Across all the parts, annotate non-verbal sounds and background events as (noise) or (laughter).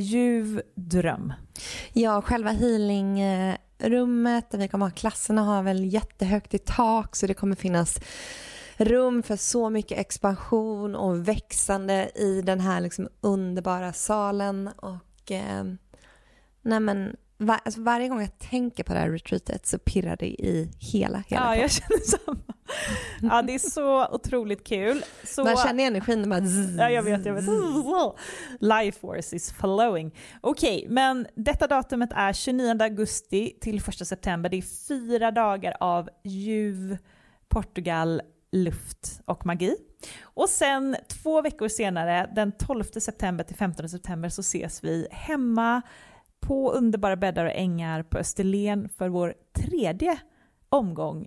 ljuv dröm. Ja, själva healingrummet där vi kommer ha klasserna har väl jättehögt i tak så det kommer finnas rum för så mycket expansion och växande i den här liksom underbara salen och eh, Nej men var, alltså varje gång jag tänker på det här retreatet så pirrar det i hela, hela Ja, jag känner samma. Ja, det är så otroligt kul. Så... Man känner energin bara zzz, Ja, jag vet, jag vet. Life force is flowing. Okej, okay, men detta datumet är 29 augusti till 1 september. Det är fyra dagar av ljuv Portugal, luft och magi. Och sen två veckor senare, den 12 september till 15 september, så ses vi hemma på underbara bäddar och ängar på Österlen för vår tredje omgång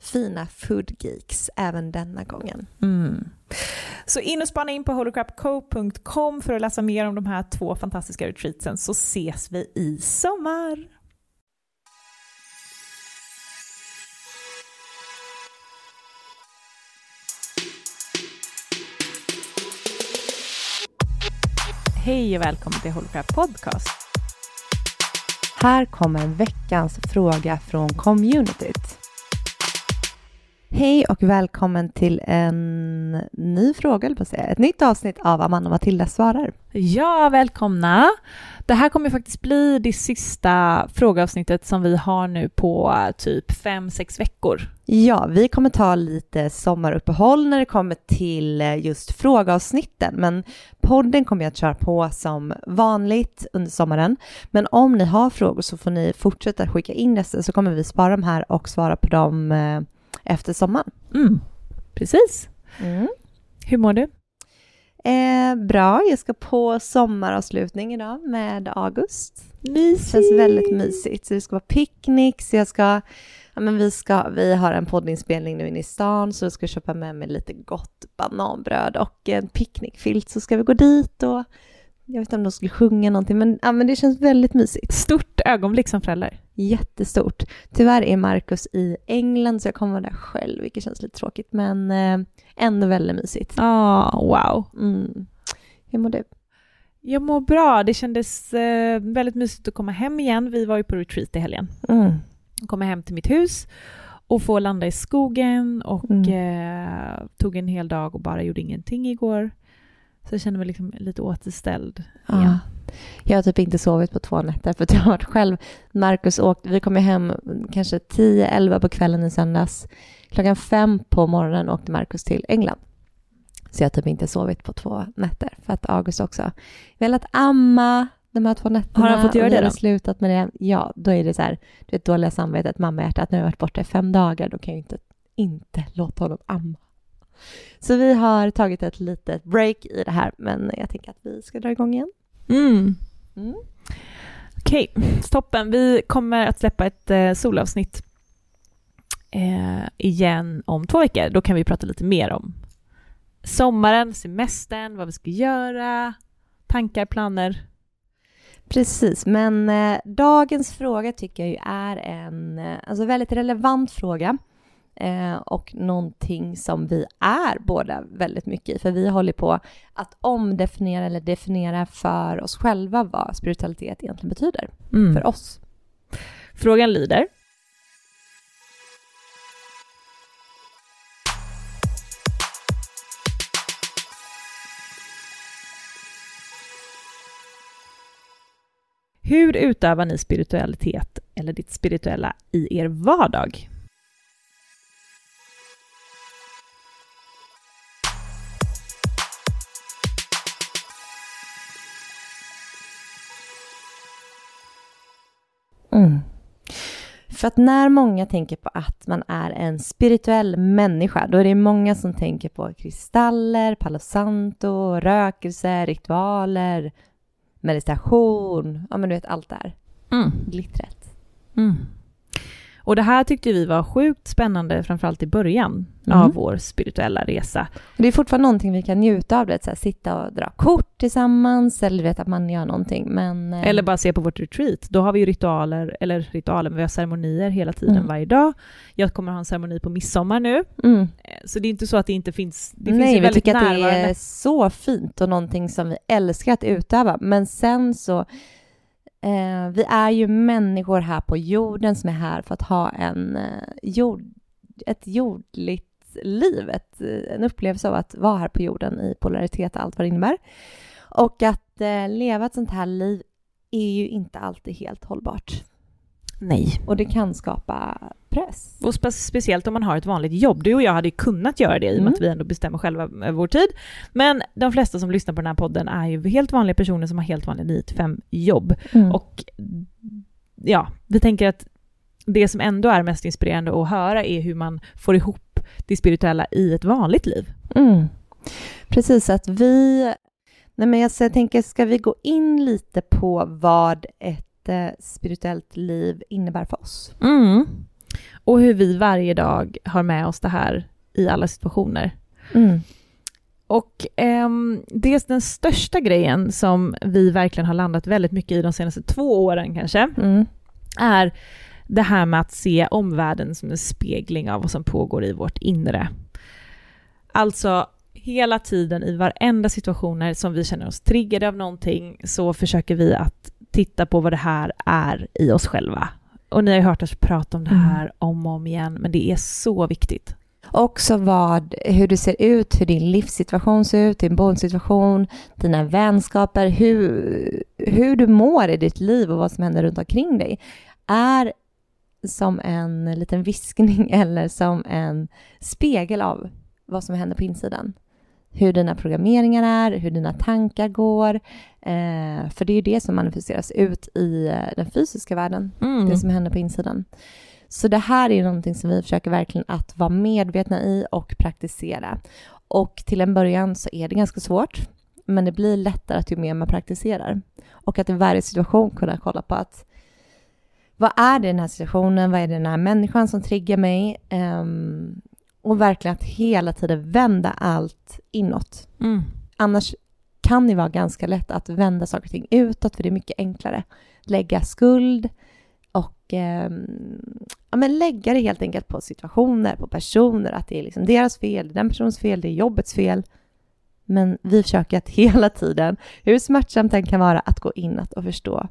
fina foodgeeks även denna gången. Mm. Så in och spana in på holocrapco.com för att läsa mer om de här två fantastiska retreatsen så ses vi i sommar. Hej och välkommen till Holocrap Podcast. Här kommer veckans fråga från communityt. Hej och välkommen till en ny fråga, på säga. ett nytt avsnitt av Amanda och Matilda svarar. Ja, välkomna! Det här kommer faktiskt bli det sista frågeavsnittet som vi har nu på typ fem sex veckor. Ja, vi kommer ta lite sommaruppehåll när det kommer till just frågeavsnitten, men podden kommer jag att köra på som vanligt under sommaren. Men om ni har frågor så får ni fortsätta skicka in dessa så kommer vi spara dem här och svara på dem eh, efter sommaren. Mm. Precis. Mm. Hur mår du? Eh, bra, jag ska på sommaravslutning idag med August. Mysigt. Det känns väldigt mysigt. Så det ska vara picknick, så jag ska, ja, men vi, ska, vi har en poddinspelning nu inne i stan så jag ska köpa med mig lite gott bananbröd och en picknickfilt så ska vi gå dit och jag vet inte om de skulle sjunga någonting, men, ja, men det känns väldigt mysigt. Stort ögonblick som förälder. Jättestort. Tyvärr är Markus i England, så jag kommer vara där själv, vilket känns lite tråkigt, men eh, ändå väldigt mysigt. Ja, oh, wow. Mm. Hur mår du? Jag mår bra. Det kändes eh, väldigt mysigt att komma hem igen. Vi var ju på retreat i helgen. Mm. Komma hem till mitt hus och få landa i skogen och mm. eh, tog en hel dag och bara gjorde ingenting igår. Så jag känner mig liksom lite återställd ja. igen. Jag har typ inte sovit på två nätter för att jag har varit själv. Marcus åkte, vi kom hem kanske 10-11 på kvällen i söndags. Klockan fem på morgonen åkte Marcus till England. Så jag har typ inte sovit på två nätter för att August också velat amma de här två nätterna. Har han fått göra det då? slutat med det. Ja, då är det så här, det dåliga samvetet, mammahjärtat, nu har jag varit borta i fem dagar, då kan jag inte, inte låta honom amma. Så vi har tagit ett litet break i det här, men jag tänker att vi ska dra igång igen. Mm. Mm. Okej, toppen. Vi kommer att släppa ett eh, solavsnitt eh, igen om två veckor. Då kan vi prata lite mer om sommaren, semestern, vad vi ska göra, tankar, planer. Precis, men eh, dagens fråga tycker jag ju är en eh, alltså väldigt relevant fråga eh, och någonting som vi är båda väldigt mycket i, för vi håller på att omdefiniera eller definiera för oss själva vad spiritualitet egentligen betyder Mm. för oss. Frågan lyder. Hur utövar ni spiritualitet eller ditt spirituella i er vardag? För att när många tänker på att man är en spirituell människa, då är det många som tänker på kristaller, palo santo, rökelse, ritualer, meditation, ja men du vet allt där. Glittret. Mm. Och det här tyckte vi var sjukt spännande, framförallt i början Mm. av vår spirituella resa. Det är fortfarande någonting vi kan njuta av, det, så här, sitta och dra kort tillsammans eller vet att man gör någonting. Men, eh, Eller bara se på vårt retreat. Då har vi ju ritualer, eller ritualer, men vi har ceremonier hela tiden Mm. varje dag. Jag kommer ha en ceremoni på midsommar nu. mm. Eh, Så det är inte så att det inte finns, det finns Nej, ju vi väldigt tycker att det närvarande. är så fint och någonting som vi älskar att utöva. Men sen så, eh, vi är ju människor här på jorden som är här för att ha en, eh, jord, ett jordligt liv, ett, eh, en upplevelse av att vara här på jorden i polaritet och allt vad det innebär. Och att eh, leva ett sånt här liv är ju inte alltid helt hållbart. Nej. Och det kan skapa press. Och spe- speciellt om man har ett vanligt jobb. Du och jag hade ju kunnat göra det i och med Mm. att vi ändå bestämmer själva över vår tid. Men de flesta som lyssnar på den här podden är ju helt vanliga personer som har helt vanliga 9-5 jobb. Mm. Och ja, vi tänker att det som ändå är mest inspirerande att höra är hur man får ihop det spirituella i ett vanligt liv. Mm. Precis, att vi... Nej men jag tänker, ska vi gå in lite på vad ett eh, spirituellt liv innebär för oss? Mm. Och hur vi varje dag har med oss det här i alla situationer. Mm. Och ehm, det är den största grejen som vi verkligen har landat väldigt mycket i de senaste två åren kanske, Mm. är det här med att se omvärlden som en spegling av vad som pågår i vårt inre. Alltså hela tiden i varenda situationer som vi känner oss triggade av någonting så försöker vi att titta på vad det här är i oss själva. Och ni har ju hört oss prata om det här om och om igen, men det är så viktigt. Också vad, hur du ser ut, hur din livssituation ser ut, din bondsituation, dina vänskaper, hur, hur du mår i ditt liv och vad som händer runt omkring dig är som en liten viskning (laughs) eller som en spegel av vad som händer på insidan. Hur dina programmeringar är, hur dina tankar går. Eh, för det är ju det som manifesteras ut i eh, den fysiska världen Mm. det som händer på insidan. Så det här är någonting som vi försöker verkligen att vara medvetna i och praktisera. Och till en början så är det ganska svårt, men det blir lättare att ju mer man praktiserar. Och att i varje situation kunna kolla på att vad är det i den här situationen, vad är det den här människan som triggar mig? Ehm, och verkligen att hela tiden vända allt inåt. Mm. Annars kan det vara ganska lätt att vända saker och ting utåt, för det är mycket enklare. Lägga skuld och ehm, ja, men lägga det helt enkelt på situationer, på personer, att det är liksom deras fel, det är den personens fel, det är jobbets fel. Men vi försöker att (laughs) hela tiden, hur smärtsamt den kan vara, att gå inåt och förstå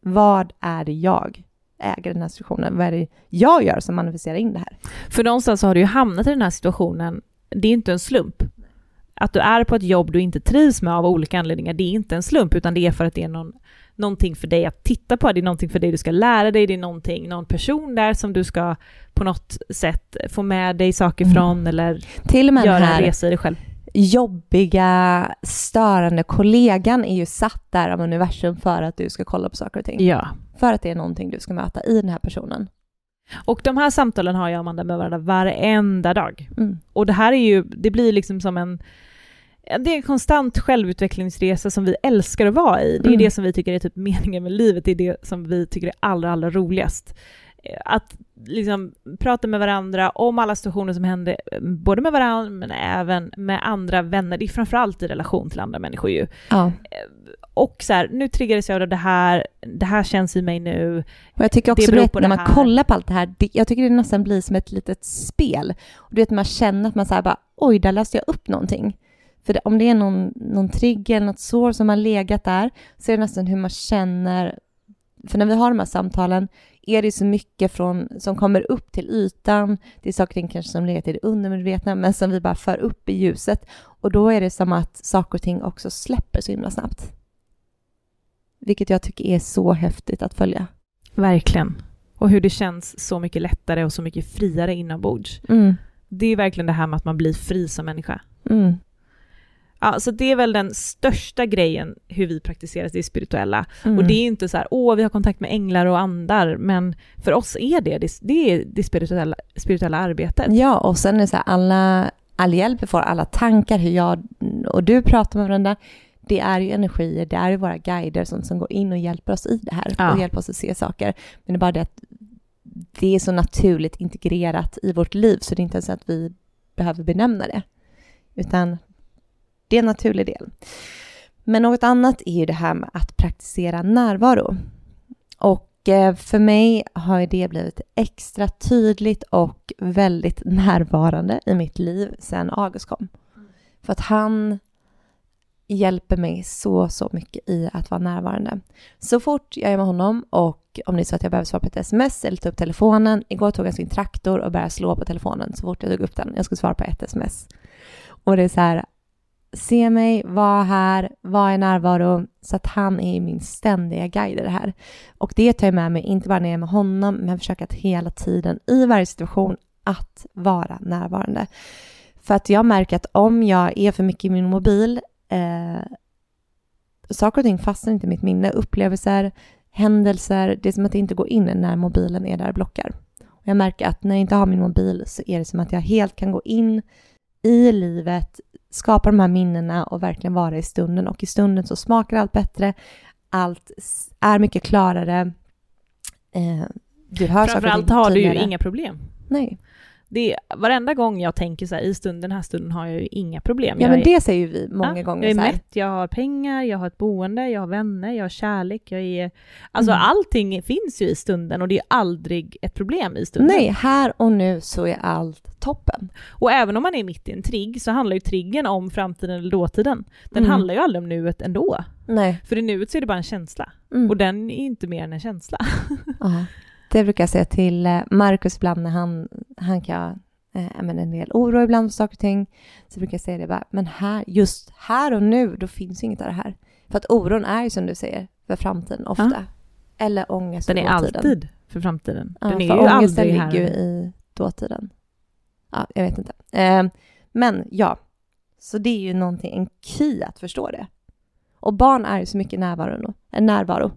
vad är det jag äger den här situationen? Vad är det jag gör som manifesterar in det här? För någonstans så har du ju hamnat i den här situationen. Det är inte en slump. Att du är på ett jobb du inte trivs med av olika anledningar, det är inte en slump, utan det är för att det är någon, någonting för dig att titta på, det är någonting för dig du ska lära dig, det är någonting, någon person där som du ska på något sätt få med dig saker Mm. från eller Till och med göra en här resa i dig själv. jobbiga, störande kollegan är ju satt där av universum för att du ska kolla på saker och ting. Ja. För att det är någonting du ska möta i den här personen. Och de här samtalen har jag och Amanda med varandra varenda dag. Mm. Och det här är ju, det blir liksom som en det är en konstant självutvecklingsresa som vi älskar att vara i. Det är Mm. det som vi tycker är typ meningen med livet, det är det som vi tycker är allra, allra roligast. Eh, Att liksom prata med varandra om alla situationer som händer, eh, både med varandra men även med andra vänner. Det är framförallt i relation till andra människor ju. Ja. Och så här, nu triggades jag av det här, det här känns i mig nu. Och jag tycker också, Det vet, när man här. kollar på allt det här, det, jag tycker det nästan blir som ett litet spel. Och du vet, man känner att man säger bara, oj, där läste jag upp någonting. För det, om det är någon, någon trigger eller något sår som har legat där, så är det nästan hur man känner. För när vi har de här samtalen är det så mycket från, som kommer upp till ytan. Det är saker och kanske som legat i det undermedvetna, men som vi bara för upp i ljuset. Och då är det som att saker och ting också släpper så himla snabbt. Vilket jag tycker är så häftigt att följa. Verkligen. Och hur det känns så mycket lättare och så mycket friare inombords. Mm. Det är verkligen det här med att man blir fri som människa. Mm. Ja, så det är väl den största grejen hur vi praktiserar det spirituella. Mm. Och det är inte så här, åh, vi har kontakt med änglar och andar, men för oss är det det, det, är det spirituella, spirituella arbetet. Ja, och sen är det så här, alla, all hjälp vi får, alla tankar, hur jag och du pratar med varandra, det är ju energier, det är ju våra guider som, som går in och hjälper oss i det här Ja. och hjälper oss att se saker. Men det är bara det att det är så naturligt integrerat i vårt liv så det är inte ens att vi behöver benämna det, utan det är en naturlig del. Men något annat är ju det här med att praktisera närvaro. Och eh, för mig har ju det blivit extra tydligt och väldigt närvarande i mitt liv sedan August kom. För att han hjälper mig så, så mycket i att vara närvarande. Så fort jag är med honom och om det är så att jag behöver svara på ett sms eller ta upp telefonen. Igår tog han sin traktor och började slå på telefonen så fort jag tog upp den. Jag skulle svara på ett sms. Och det är så här, se mig, var här, var i närvaro. Så att han är min ständiga guide i det här. Och det tar jag med mig, inte bara när jag är med honom, men försöker att hela tiden i varje situation att vara närvarande. För att jag märker att om jag är för mycket i min mobil, eh, saker och ting fastnar inte i mitt minne. Upplevelser, händelser, det är som att det inte går in när mobilen är där och blockar. Och jag märker att när jag inte har min mobil så är det som att jag helt kan gå in i livet, skapa de här minnena och verkligen vara i stunden. Och i stunden så smakar allt bättre, allt är mycket klarare. Eh, du hör Framförallt har du ju inga problem. Nej. Det är, varenda gång jag tänker så här, i stunden, den här stunden har jag ju inga problem. Ja, jag men är, det säger ju vi många ja, gånger. Jag är så här. mätt, jag har pengar, jag har ett boende, jag har vänner, jag har kärlek, jag är... Alltså Mm. allting finns ju i stunden och det är aldrig ett problem i stunden. Nej, här och nu så är allt toppen. Och även om man är mitt i en trigg så handlar ju triggen om framtiden eller dåtiden. Den Mm. handlar ju aldrig om nuet ändå. Nej. För i nuet så är det bara en känsla. Mm. Och den är inte mer än en känsla. (laughs) Det brukar jag säga till eh, Markus ibland när han, han kan eh, ja, men en del oro ibland för saker och ting. Så brukar jag säga det bara, men här, just här och nu, då finns inget av det här. För att oron är ju som du säger, för framtiden ofta. Eller ångest för Den är dåtiden. alltid för framtiden. Ja, Den är för ju ångesten här. ligger ju i dåtiden. Ja, jag vet inte. Eh, men ja, så det är ju någonting, en key att förstå det. Och barn är ju så mycket närvaro. närvaro.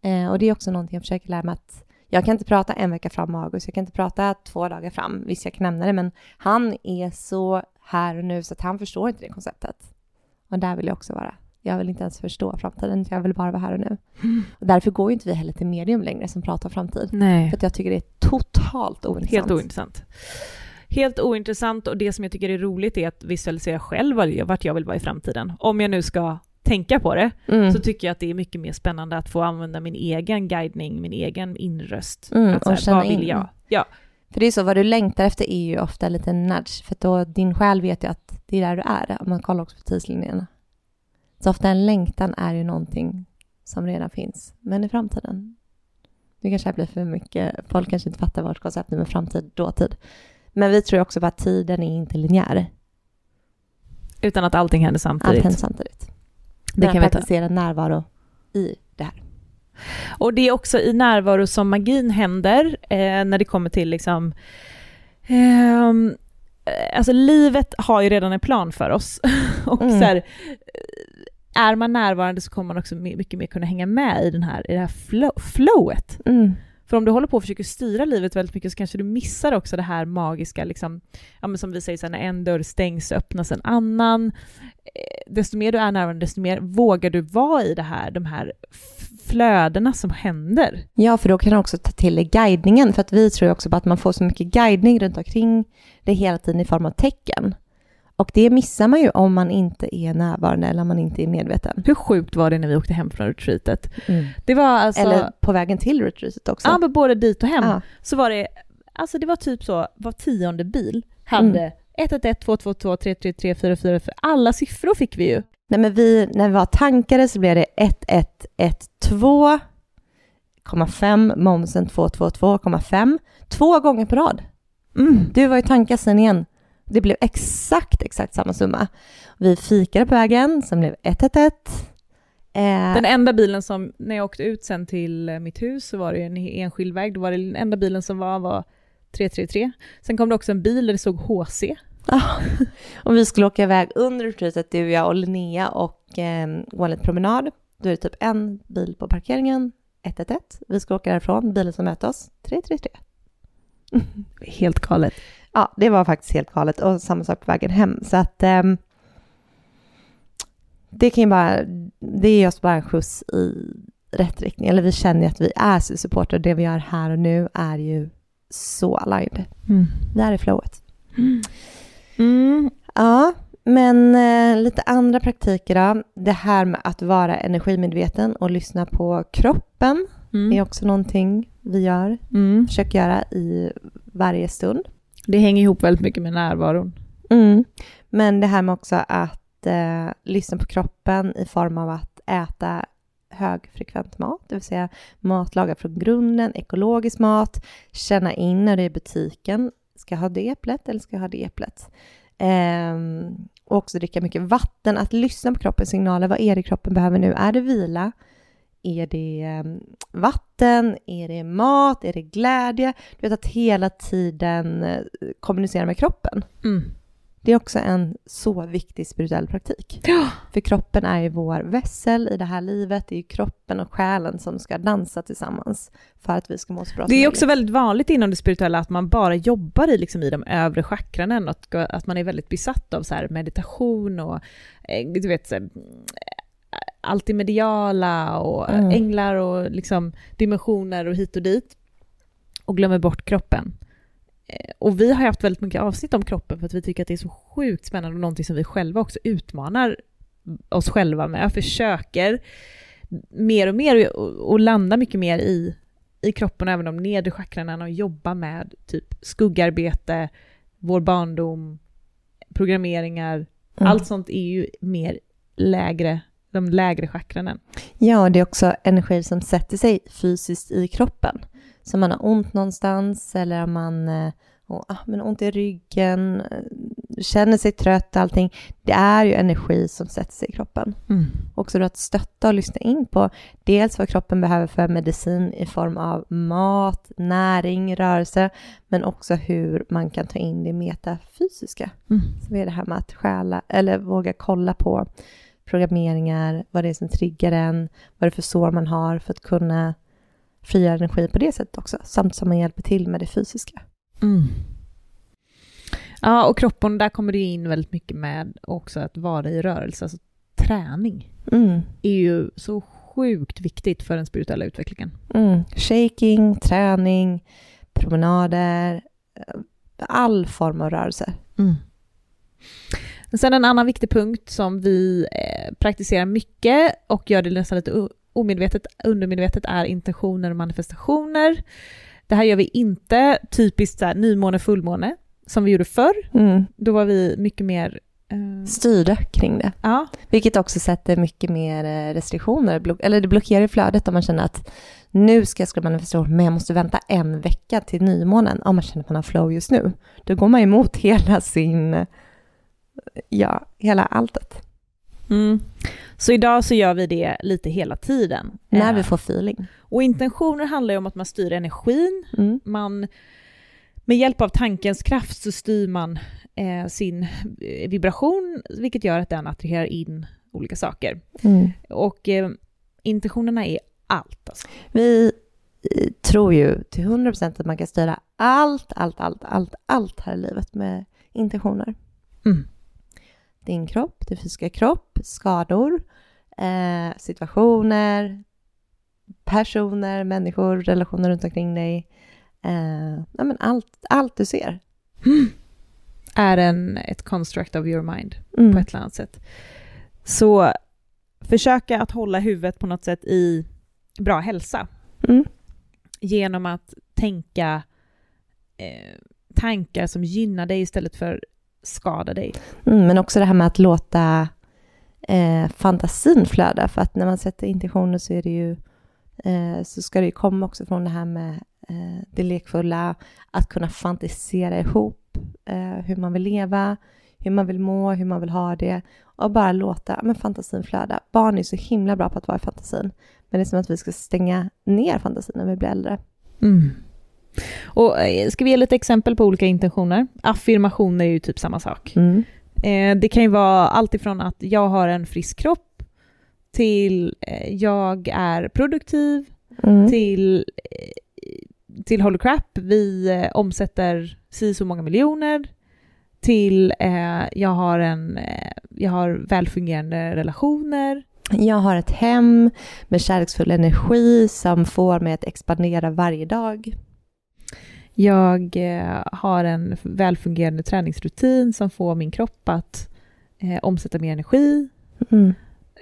Eh, och det är också någonting jag försöker lära mig att jag kan inte prata en vecka fram med August, jag kan inte prata två dagar fram, visst jag kan nämna det, men han är så här och nu så att han förstår inte det konceptet. Och där vill jag också vara. Jag vill inte ens förstå framtiden, jag vill bara vara här och nu. Och därför går ju inte vi heller till medium längre som pratar framtid. Nej. För att jag tycker det är totalt ointressant. Helt ointressant. Helt ointressant och det som jag tycker är roligt är att visualisera själv vart jag vill vara i framtiden. Om jag nu ska tänka på det Mm. så tycker jag att det är mycket mer spännande att få använda min egen guidning, min egen inröst. Mm, att så och känna vad vill in. jag? Ja, För det är så, vad du längtar efter är ju ofta en liten nudge. För då din själ vet ju att det är där du är. Om man kollar också på tidslinjerna. Så ofta en längtan är ju någonting som redan finns. Men i framtiden. Nu kanske det blir för mycket. Folk kanske inte fattar vårt koncept nu med framtid, dåtid. Men vi tror också på att tiden är inte linjär. utan att allting händer Allt samtidigt. händer samtidigt. Det kan vi ta. praktisera närvaro i det här. Och det är också i närvaro som magin händer, eh, när det kommer till liksom... ehm, eh, alltså livet har ju redan en plan för oss. (laughs) och Mm. så här, eh, är man närvarande så kommer man också my- mycket mer kunna hänga med i, den här, i det här flow, flowet. Mm. För om du håller på och försöker styra livet väldigt mycket så kanske du missar också det här magiska, liksom, ja, men som vi säger, så här, när en dörr stängs öppnas en annan. Eh, desto mer du är närvarande, desto mer vågar du vara i det här, de här flödena som händer. Ja, för då kan du också ta till dig guidningen, för att vi tror också på att man får så mycket guidning runt omkring det hela tiden i form av tecken. Och det missar man ju om man inte är närvarande eller om man inte är medveten. Hur sjukt var det när vi åkte hem från retreatet? Det var alltså... Eller på vägen till retreatet också. Ja, men både dit och hem. Ja. Så var det, alltså det var typ så, var tionde bil hade Mm. 111, 222, 333, 44, för alla siffror fick vi ju. Nej, men vi, när vi var tankade så blev det 1112,5, momsen 222,5, två gånger på rad. Mm. Du var ju tankkassen igen. Det blev exakt, exakt samma summa. Vi fikade på vägen, som blev 111. Eh, Den enda bilen som, när jag åkte ut sen till eh, mitt hus så var det en enskild väg, då var det den enda bilen som var, var 333. Sen kom det också en bil där det stod HC. Ja, och vi skulle åka iväg under retreatet, du, jag och Linnea och eh, gå en liten promenad. Då är det typ en bil på parkeringen, 111. Vi ska åka därifrån, bilen som möter oss, 333. Helt galet. Ja, det var faktiskt helt galet och samma sak på vägen hem. Så att ehm, det kan ju bara, det är just bara en skjuts i rätt riktning. Eller vi känner att vi är supporter och det vi gör här och nu är ju så aligned. Mm. Det här är flowet. Mm. Ja, men eh, lite andra praktiker då. Det här med att vara energimedveten och lyssna på kroppen Mm. är också någonting vi gör, Mm. försöker göra i varje stund. Det hänger ihop väldigt mycket med närvaron. Mm. Men det här med också att eh, lyssna på kroppen i form av att äta högfrekvent mat, det vill säga mat lagad från grunden, ekologisk mat, känna in när du är i butiken, ska jag ha det äpplet eller ska jag ha det äpplet? Ehm, och också dricka mycket vatten, att lyssna på kroppens signaler, vad är det kroppen behöver nu? Är det vila? Är det eh, vatten? Är det mat? Är det glädje? Du vet att hela tiden eh, kommunicera med kroppen. Mm. Det är också en så viktig spirituell praktik. Ja. För kroppen är ju vår vässel i det här livet. Det är ju kroppen och själen som ska dansa tillsammans för att vi ska må så bra Det är också väldigt vanligt inom det spirituella att man bara jobbar i, liksom, i de övre chakranen, att, att man är väldigt besatt av så meditation och eh, du vet, allt mediala och Mm. änglar och liksom dimensioner och hit och dit och glömmer bort kroppen. Eh, Och vi har haft väldigt mycket avsnitt om kroppen för att vi tycker att det är så sjukt spännande och någonting som vi själva också utmanar oss själva med. Försöker mer och mer och, och landa mycket mer i, i kroppen även de nedre chakrarna och jobba med typ skuggarbete, vår barndom, programmeringar. Mm. Allt sånt är ju mer lägre, de lägre chakranen. Ja, och det är också energi som sätter sig fysiskt i kroppen. Så man har ont någonstans eller man eh, och, ah, men ont i ryggen, eh, känner sig trött, allting. Det är ju energi som sätter sig i kroppen. också då att stötta och lyssna in på dels vad kroppen behöver för medicin i form av mat, näring, rörelse, men också hur man kan ta in det metafysiska. Mm. Så det är det här med att stjäla, eller våga kolla på programmeringar, vad det är som triggar en, vad det är för sår man har för att kunna frigöra energi på det sättet också, samt som man hjälper till med det fysiska. Mm. Ja, och kroppen, där kommer det in väldigt mycket med också att vara i rörelse, alltså träning Mm. är ju så sjukt viktigt för den spirituella utvecklingen. Mm. Shaking, träning, promenader, eh, all form av rörelse. Sen en annan viktig punkt som vi eh, praktiserar mycket och gör det nästan lite omedvetet, undermedvetet, är intentioner och manifestationer. Det här gör vi inte typiskt så här, nymåne, fullmåne, som vi gjorde förr. Mm. Då var vi mycket mer... Eh, Styrda kring det. ja, Vilket också sätter mycket mer eh, restriktioner, eller det blockerar flödet om man känner att nu ska jag skriva manifestation, men jag måste vänta en vecka till nymånen. Om man känner att man har flow just nu. Då går man emot (laughs) hela sin, ja, hela alltet. Mm. Så idag så gör vi det lite hela tiden. När Eh, vi får feeling. Och intentioner handlar ju om att man styr energin. Mm. Man, med hjälp av tankens kraft så styr man eh, sin eh, vibration, vilket gör att den attraherar in olika saker. Mm. Och eh, intentionerna är allt. Alltså. Vi eh, tror ju till 100% att man kan styra allt, allt, allt, allt, allt här i livet med intentioner. Mm. Din kropp, din fysiska kropp, skador, eh, situationer, personer, människor, relationer runt omkring dig. Eh, ja, men allt, allt du ser. Är en, ett construct of your mind Mm. på ett eller annat sätt. Så försöka att hålla huvudet på något sätt i bra hälsa Mm. genom att tänka eh, tankar som gynnar dig istället för skadar dig. Mm, men också det här med att låta eh, fantasin flöda. För att när man sätter intentioner så är det ju eh, så ska det ju komma också från det här med eh, det lekfulla, att kunna fantisera ihop eh, hur man vill leva, hur man vill må, hur man vill ha det och bara låta men fantasin flöda. Barn är så himla bra på att vara i fantasin, men det är som att vi ska stänga ner fantasin när vi blir äldre. Mm. Och eh, ska vi ge lite exempel på olika intentioner? Affirmationer är ju typ samma sak. Mm. Eh, det kan ju vara allt ifrån att jag har en frisk kropp till eh, jag är produktiv Mm. till, eh, till Holy Crap, vi eh, omsätter si så många miljoner till jag, har en, jag har välfungerande relationer. Jag har ett hem med kärleksfull energi som får mig att expandera varje dag. Jag eh, har en välfungerande träningsrutin som får min kropp att eh, omsätta mer energi. Mm.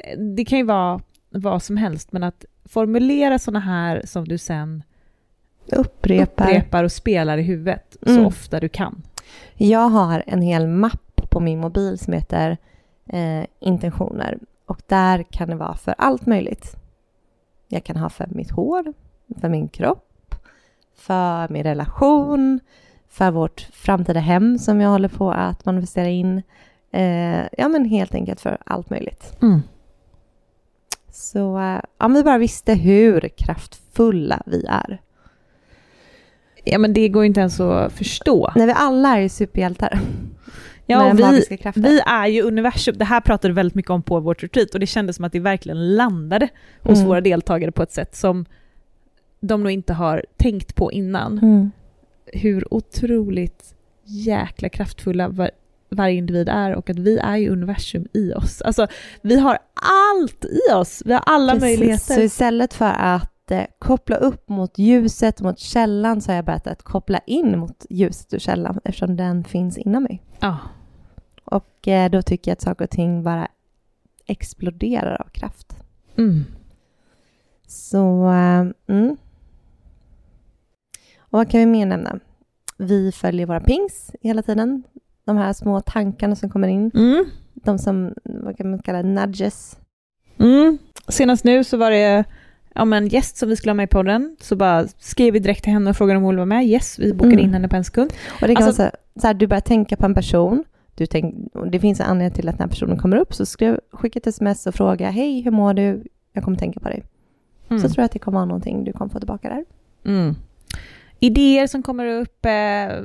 Eh, Det kan ju vara vad som helst, men att formulera sådana här som du sen Upprepar. upprepar och spelar i huvudet Mm. så ofta du kan. Jag har en hel mapp på min mobil som heter eh, intentioner. Och där kan det vara för allt möjligt. Jag kan ha för mitt hår, för min kropp, för min relation, för vårt framtida hem som jag håller på att manifestera in. Eh, ja, men helt enkelt för allt möjligt. Så eh, om vi bara visste hur kraftfulla vi är. Ja, men det går ju inte ens att förstå. När vi alla är ju superhjältar. Ja, vi, vi är ju universum. Det här pratade vi väldigt mycket om på vårt retreat och det kändes som att det verkligen landade hos Mm. våra deltagare på ett sätt som de nog inte har tänkt på innan. Mm. Hur otroligt jäkla kraftfulla var, varje individ är och att vi är ju universum i oss. Alltså, vi har allt i oss. Vi har alla Precis. möjligheter. Så istället för att eh, koppla upp mot ljuset, mot källan, så har jag börjat att koppla in mot ljuset och källan eftersom den finns inom mig. Ja. Och eh, då tycker jag att saker och ting bara exploderar av kraft. Mm. Så, eh, mm. Och vad kan vi mer nämna? Vi följer våra pings hela tiden. De här små tankarna som kommer in. Mm. De som, vad kan man kalla nudges. Mm. Senast nu så var det ja, en gäst som vi skulle ha med i podden, så bara skrev vi direkt till henne och frågade om hon ville vara med. Yes, vi bokade Mm. in henne på en sekund. Och det kan Alltså- vara så, så här, du börjar tänka på en person. Du tänk, det finns en anledning till att den här personen kommer upp. Så skriv, skicka ett sms och fråga, hej, hur mår du? Jag kommer tänka på dig. Mm. Så tror jag att det kommer vara någonting du kommer få tillbaka där. Mm. Idéer som kommer upp, eh,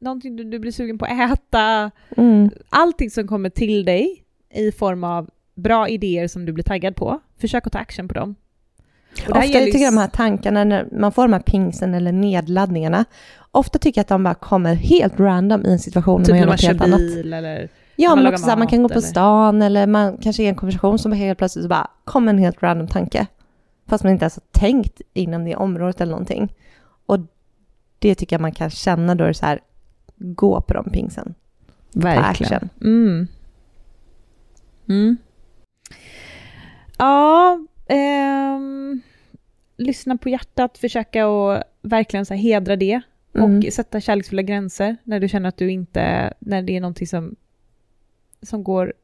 någonting du, du blir sugen på att äta, Mm. allting som kommer till dig i form av bra idéer som du blir taggad på. Försök att ta action på dem. Och Ofta jag tycker s- de här tankarna, när man får de här pingsen eller nedladdningarna, ofta tycker jag att de bara kommer helt random i en situation typ när man gör något helt annat. eller... Ja, man men också så här, man mat kan gå på eller- stan eller man kanske är i en konversation som helt plötsligt så bara kommer en helt random tanke. Fast man inte ens har tänkt inom det området eller någonting. Och det tycker jag man kan känna då är det så här, gå på de pingsen. Verkligen. Mm. Mm. Ja, ehm, lyssna på hjärtat, försöka att verkligen så hedra det Mm. och sätta kärleksfulla gränser när du känner att du inte, när det är någonting som, som går,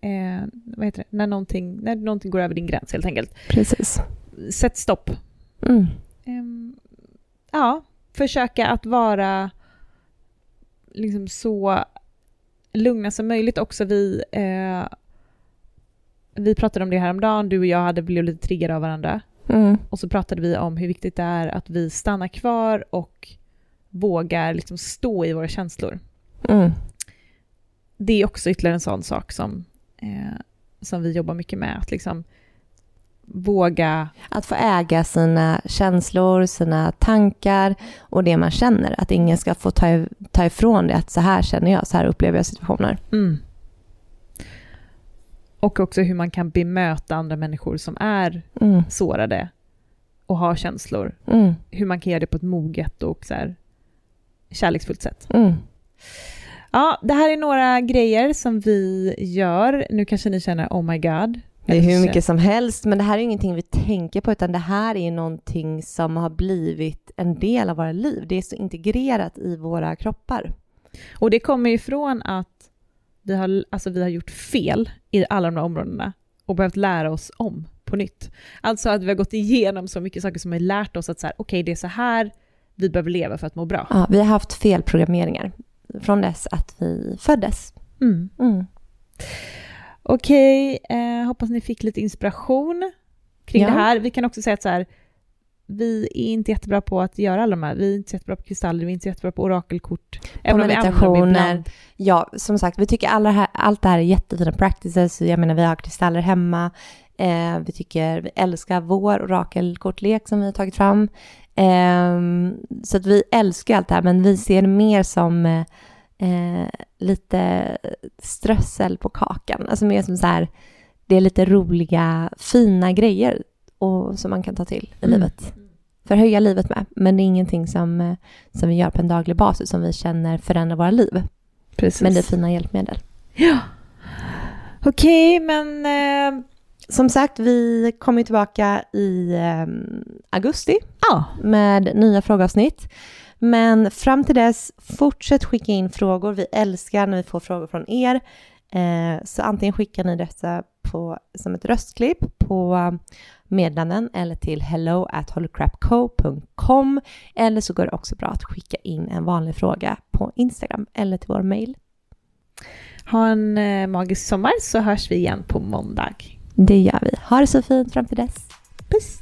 eh, vad heter det, när någonting, när någonting går över din gräns helt enkelt. Precis. Sätt stopp. Mm. Ehm, ja, försöka att vara liksom så lugna som möjligt också. Vi, eh, vi pratade om det här om dagen. du och jag hade blivit lite triggade av varandra. Mm. Och så pratade vi om hur viktigt det är att vi stannar kvar och vågar liksom stå i våra känslor. Mm. Det är också ytterligare en sån sak som, eh, som vi jobbar mycket med. Att liksom våga... Att få äga sina känslor, sina tankar och det man känner. Att ingen ska få ta, ta ifrån det att så här känner jag, så här upplever jag situationer. Mm. Och också hur man kan bemöta andra människor som är Mm. sårade och har känslor. Mm. Hur man kan göra det på ett moget och så här, kärleksfullt sätt. Mm. Ja, det här är några grejer som vi gör. Nu kanske ni känner oh my god. Det är hur mycket som helst, men det här är ingenting vi tänker på, utan det här är någonting som har blivit en del av våra liv. Det är så integrerat i våra kroppar. Och det kommer ifrån att vi har, alltså vi har gjort fel i alla de här områdena och behövt lära oss om på nytt. Alltså att vi har gått igenom så mycket saker som har lärt oss att så här, okej, det är så här vi behöver leva för att må bra. Ja, vi har haft felprogrammeringar från dess att vi föddes. Mm. Mm. Okej, eh, hoppas ni fick lite inspiration kring Ja. det här. Vi kan också säga att så här, vi är inte jättebra på att göra alla de här. Vi är inte så jättebra på kristaller, vi är inte så jättebra på orakelkort. Även dem meditationer. Ja, som sagt, vi tycker alla här, allt det här är jättefina practices. Jag menar, vi har kristaller hemma. Eh, vi tycker, vi älskar vår orakelkortlek som vi har tagit fram. Ehm, så att vi älskar allt det här, men vi ser det mer som eh, eh, lite strössel på kakan. Alltså mer som så här, det är lite roliga, fina grejer och, som man kan ta till i Mm. livet. Förhöja livet med, men det är ingenting som, eh, som vi gör på en daglig basis som vi känner förändrar våra liv. Precis. Men det är fina hjälpmedel. Ja. Okej, men eh, Som sagt, vi kommer tillbaka i eh, augusti ja. med nya frågeavsnitt. Men fram till dess, fortsätt skicka in frågor. Vi älskar när vi får frågor från er. Eh, så antingen skickar ni detta på, som ett röstklipp på meddelanden eller till hello at holycrapco.com eller så går det också bra att skicka in en vanlig fråga på Instagram eller till vår mail. Ha en eh, magisk sommar så hörs vi igen på måndag. Det gör vi. Ha det så fint fram till dess. Puss!